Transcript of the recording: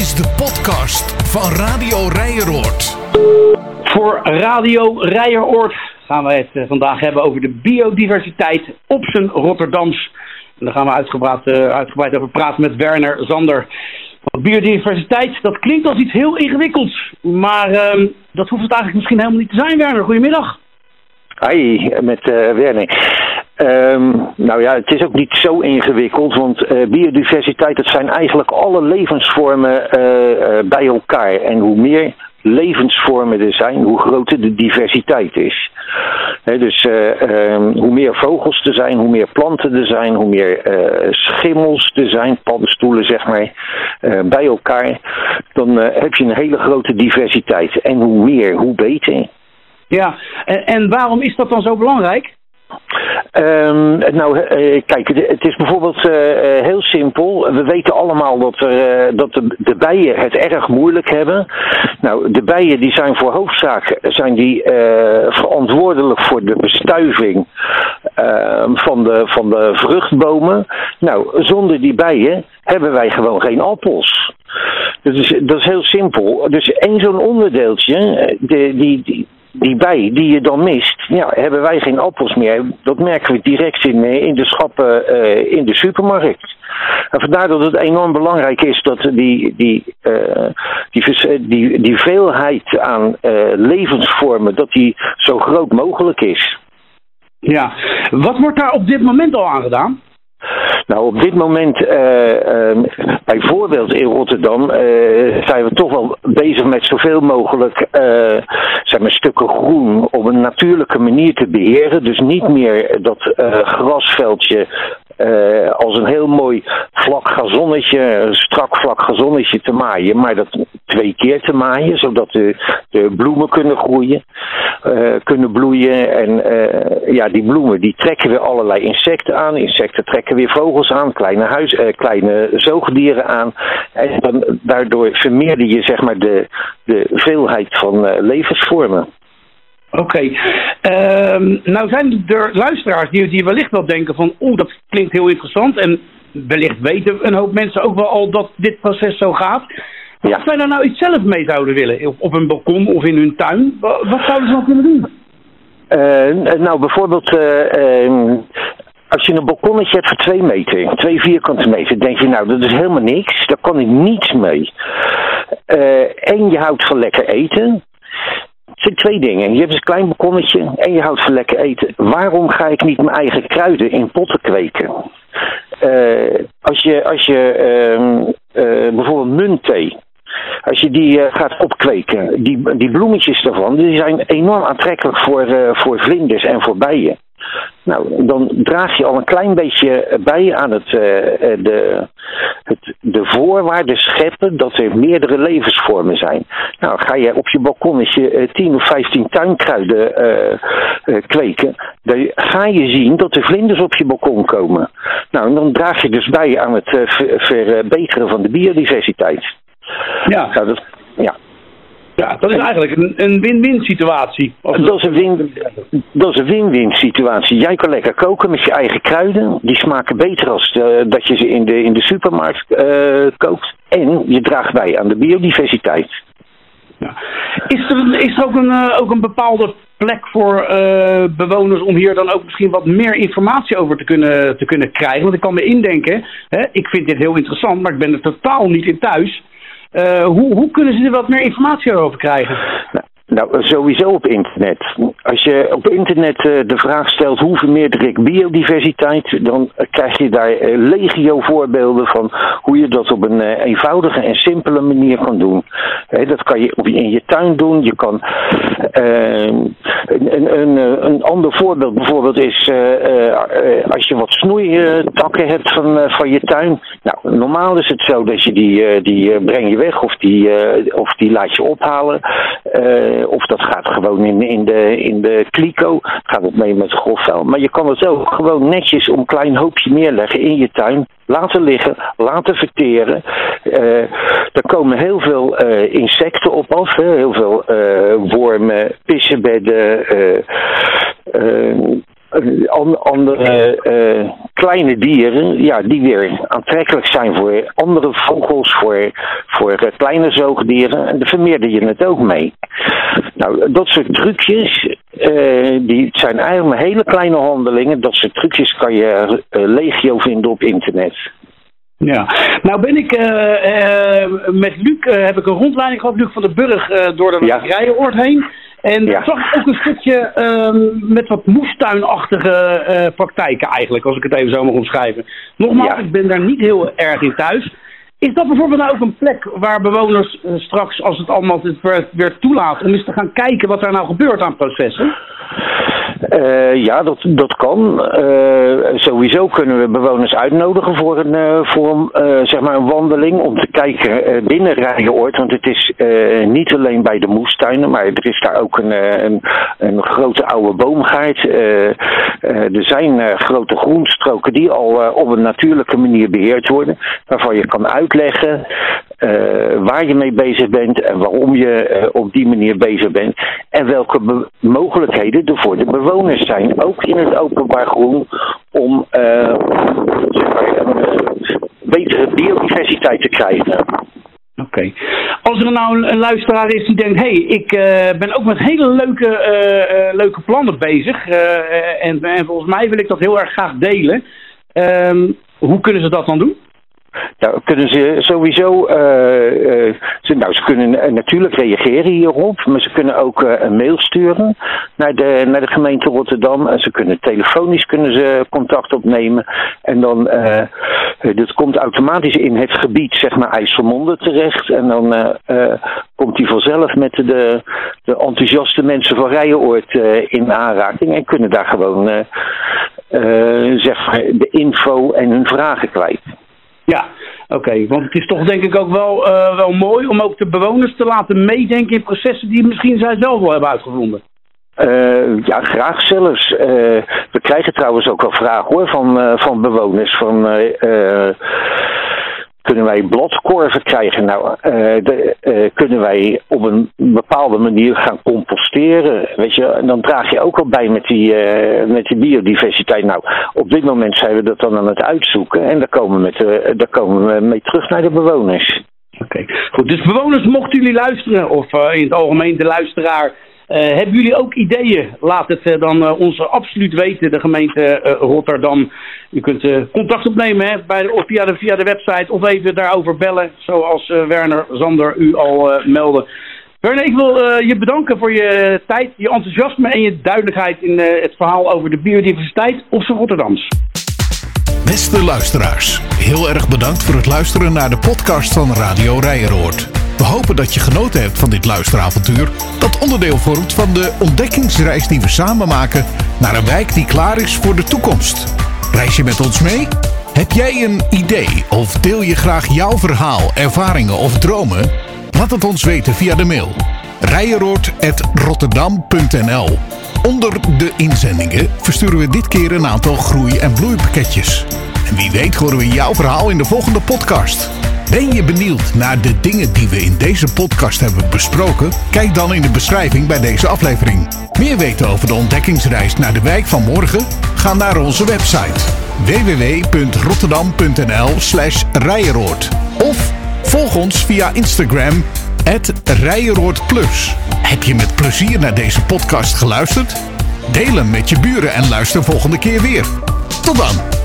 is de podcast van Radio Rijeroord. Voor Radio Rijeroord gaan we het eh, vandaag hebben over de biodiversiteit op zijn Rotterdams. En daar gaan we uitgebreid, uh, uitgebreid over praten met Werner Zander. Want biodiversiteit, dat klinkt als iets heel ingewikkelds. Maar uh, dat hoeft het eigenlijk misschien helemaal niet te zijn, Werner. Goedemiddag. Hi, met uh, Werner. Um, nou ja, het is ook niet zo ingewikkeld, want uh, biodiversiteit, dat zijn eigenlijk alle levensvormen uh, uh, bij elkaar. En hoe meer levensvormen er zijn, hoe groter de diversiteit is. Dus um, hoe meer vogels er zijn, hoe meer planten er zijn, hoe meer schimmels er zijn, paddenstoelen zeg maar, bij elkaar, dan heb je een hele grote diversiteit. En hoe meer, hoe beter. Ja, en, en waarom is dat dan zo belangrijk? Um, nou, uh, kijk, het is bijvoorbeeld uh, heel simpel. We weten allemaal dat, er, dat de, de, bijen het erg moeilijk hebben. Nou, de bijen die zijn voor hoofdzaak zijn die, verantwoordelijk voor de bestuiving ehm, van, de, van de vruchtbomen. Nou, zonder die bijen hebben wij gewoon geen appels. Dat is, dat is heel simpel. Dus één zo'n onderdeeltje, de, die, die die bij die je dan mist, ja, hebben wij geen appels meer. Dat merken we direct in, in de schappen uh, in de supermarkt. En vandaar dat het enorm belangrijk is dat die, die, uh, die, die, veelheid aan levensvormen, dat die zo groot mogelijk is. Ja, wat wordt daar op dit moment al aan gedaan? Nou, op dit moment, uh, uh, bijvoorbeeld in Rotterdam, uh, zijn we toch wel bezig met zoveel mogelijk zeg maar, stukken groen op een natuurlijke manier te beheren. Dus niet meer dat grasveldje als een heel mooi vlak gazonnetje, strak vlak gazonnetje te maaien, maar dat twee keer te maaien, zodat de, de bloemen kunnen groeien, uh, kunnen bloeien. En uh, ja, die bloemen die trekken weer allerlei insecten aan. Insecten trekken weer vogels aan, kleine, huis, kleine zoogdieren aan. En dan, daardoor vermeerder je zeg maar de, de veelheid van levensvormen. Oké. Um, nou zijn er luisteraars die, die wellicht wel denken van... oeh, dat klinkt heel interessant. En wellicht weten een hoop mensen ook wel al dat dit proces zo gaat. Ja. Als zij daar nou iets zelf mee zouden willen, op een balkon of in hun tuin... wat, zouden ze dan kunnen doen? Uh, nou, bijvoorbeeld... Uh, uh, als je een balkonnetje hebt van 2 meter, 2 vierkante meter, denk je nou, dat is helemaal niks. Daar kan ik niets mee. en je houdt van lekker eten. Het zijn twee dingen. Je hebt een klein balkonnetje en je houdt van lekker eten. Waarom ga ik niet mijn eigen kruiden in potten kweken? Uh, als je, als je uh, uh, bijvoorbeeld muntthee, als je die gaat opkweken, die, die bloemetjes daarvan, die zijn enorm aantrekkelijk voor, voor vlinders en voor bijen. Nou, dan draag je al een klein beetje bij aan het, uh, de, het, de voorwaarden scheppen dat er meerdere levensvormen zijn. Nou, ga je op je balkonnetje uh, 10 of 15 tuinkruiden uh, kweken, dan ga je zien dat er vlinders op je balkon komen. Nou, en dan draag je dus bij aan het verbeteren van de biodiversiteit. Ja. Nou, dat, ja. Ja, dat is eigenlijk een win-win situatie. Dat is een win, dat is een win-win situatie. Jij kan lekker koken met je eigen kruiden. Die smaken beter als uh, dat je ze in de, in de supermarkt uh, koopt. En je draagt bij aan de biodiversiteit. Ja. Is, er, is er ook een, ook een bepaalde plek voor bewoners om hier dan ook misschien wat meer informatie over te kunnen, te kunnen krijgen? Want ik kan me indenken, hè, ik vind dit heel interessant, maar ik ben er totaal niet in thuis. Uh, hoe, hoe kunnen ze er wat meer informatie over krijgen? Nou, sowieso op internet. Als je op internet uh, de vraag stelt hoe vermeerder ik biodiversiteit, dan krijg je daar legio voorbeelden van hoe je dat op een eenvoudige en simpele manier kan doen. dat kan je in je tuin doen. Je kan een, een, een, ander voorbeeld bijvoorbeeld is als je wat snoeitakken hebt van, van je tuin. Nou, normaal is het zo dat je die, die breng je weg of die, of die laat je ophalen. Of dat gaat gewoon in, in, de, in de kliko, gaat het mee met grofvuil. Maar je kan het ook gewoon netjes om een klein hoopje neerleggen in je tuin. Laten liggen, laten verteren. Uh, er komen heel veel uh, insecten op af. Hè? Heel veel uh, wormen, pissenbedden, andere kleine dieren, ja, die weer aantrekkelijk zijn voor andere vogels, voor, voor kleine zoogdieren. En daar vermeerder je het ook mee. Nou, dat soort trucjes, die zijn eigenlijk hele kleine handelingen. Dat soort trucjes kan je legio vinden op internet. Ja, nou ben ik uh, met Luc, heb ik een rondleiding gehad, Luc van den Burg, door de ja. Rijenoord heen. En ja. zag ik ook een stukje ehm, met wat moestuinachtige praktijken eigenlijk, als ik het even zo mag omschrijven. Nogmaals, ik ben daar niet heel erg in thuis. Is dat bijvoorbeeld nou ook een plek waar bewoners straks, als het allemaal weer toelaat, om eens te gaan kijken wat er nou gebeurt aan processen? Uh, ja, dat, dat kan. Uh, sowieso kunnen we bewoners uitnodigen voor een, voor een, zeg maar een wandeling om te kijken binnen Rijenoord. Want het is niet alleen bij de moestuinen, maar er is daar ook een, een, een grote oude boomgaard. Er zijn grote groenstroken die al op een natuurlijke manier beheerd worden, waarvan je kan uitleggen waar je mee bezig bent en waarom je op die manier bezig bent. En welke mogelijkheden er voor de bewoners zijn, ook in het openbaar groen, om betere biodiversiteit te krijgen. Oké. Als er nou een, luisteraar is die denkt: hey, ik uh, ben ook met hele leuke, leuke plannen bezig. En, en, volgens mij wil ik dat heel erg graag delen. Ehm, hoe kunnen ze dat dan doen? Nou, kunnen ze sowieso, uh, ze, nou, ze kunnen natuurlijk reageren hierop, maar ze kunnen ook een mail sturen naar de, naar de gemeente Rotterdam. En ze kunnen telefonisch kunnen ze contact opnemen. En dan, dit komt automatisch in het gebied, zeg maar, IJsselmonde terecht. En dan komt hij vanzelf met de, de enthousiaste mensen van Rijenoord in aanraking. En kunnen daar gewoon, zeg maar, de info en hun vragen kwijt. Ja, oké. Want het is toch denk ik ook wel, uh, wel mooi om ook de bewoners te laten meedenken in processen die misschien zij zelf wel hebben uitgevonden. Uh, ja, graag zelfs. Uh, we krijgen trouwens ook wel vragen hoor van, van bewoners. Van, kunnen wij bladkorven krijgen? Nou, uh, de, uh, kunnen wij op een bepaalde manier gaan composteren? Weet je, en dan draag je ook al bij met die, uh, met die biodiversiteit. Nou, op dit moment zijn we dat dan aan het uitzoeken en daar komen, met, daar komen we mee terug naar de bewoners. Oké, goed. Dus bewoners, mochten jullie luisteren, of in het algemeen de luisteraar hebben jullie ook ideeën? Laat het uh, dan uh, ons absoluut weten, de gemeente Rotterdam. U kunt contact opnemen hè, bij de, via, de, via de website of even daarover bellen, zoals Werner Zander u al meldde. Werner, ik wil je bedanken voor je tijd, je enthousiasme en je duidelijkheid in het verhaal over de biodiversiteit op z'n Rotterdams. Beste luisteraars, heel erg bedankt voor het luisteren naar de podcast van Radio Rijeroord. We hopen dat je genoten hebt van dit luisteravontuur, dat onderdeel vormt van de ontdekkingsreis die we samen maken naar een wijk die klaar is voor de toekomst. Reis je met ons mee? Heb jij een idee of deel je graag jouw verhaal, ervaringen of dromen? Laat het ons weten via de mail rijeroord.rotterdam.nl Onder de inzendingen versturen we dit keer een aantal groei- en bloeipakketjes. En wie weet horen we jouw verhaal in de volgende podcast. Ben je benieuwd naar de dingen die we in deze podcast hebben besproken? Kijk dan in de beschrijving bij deze aflevering. Meer weten over de ontdekkingsreis naar de wijk van morgen? Ga naar onze website www.rotterdam.nl/slash rijeroord of volg ons via Instagram Rijeroord Heb je met plezier naar deze podcast geluisterd? Deel hem met je buren en luister volgende keer weer. Tot dan!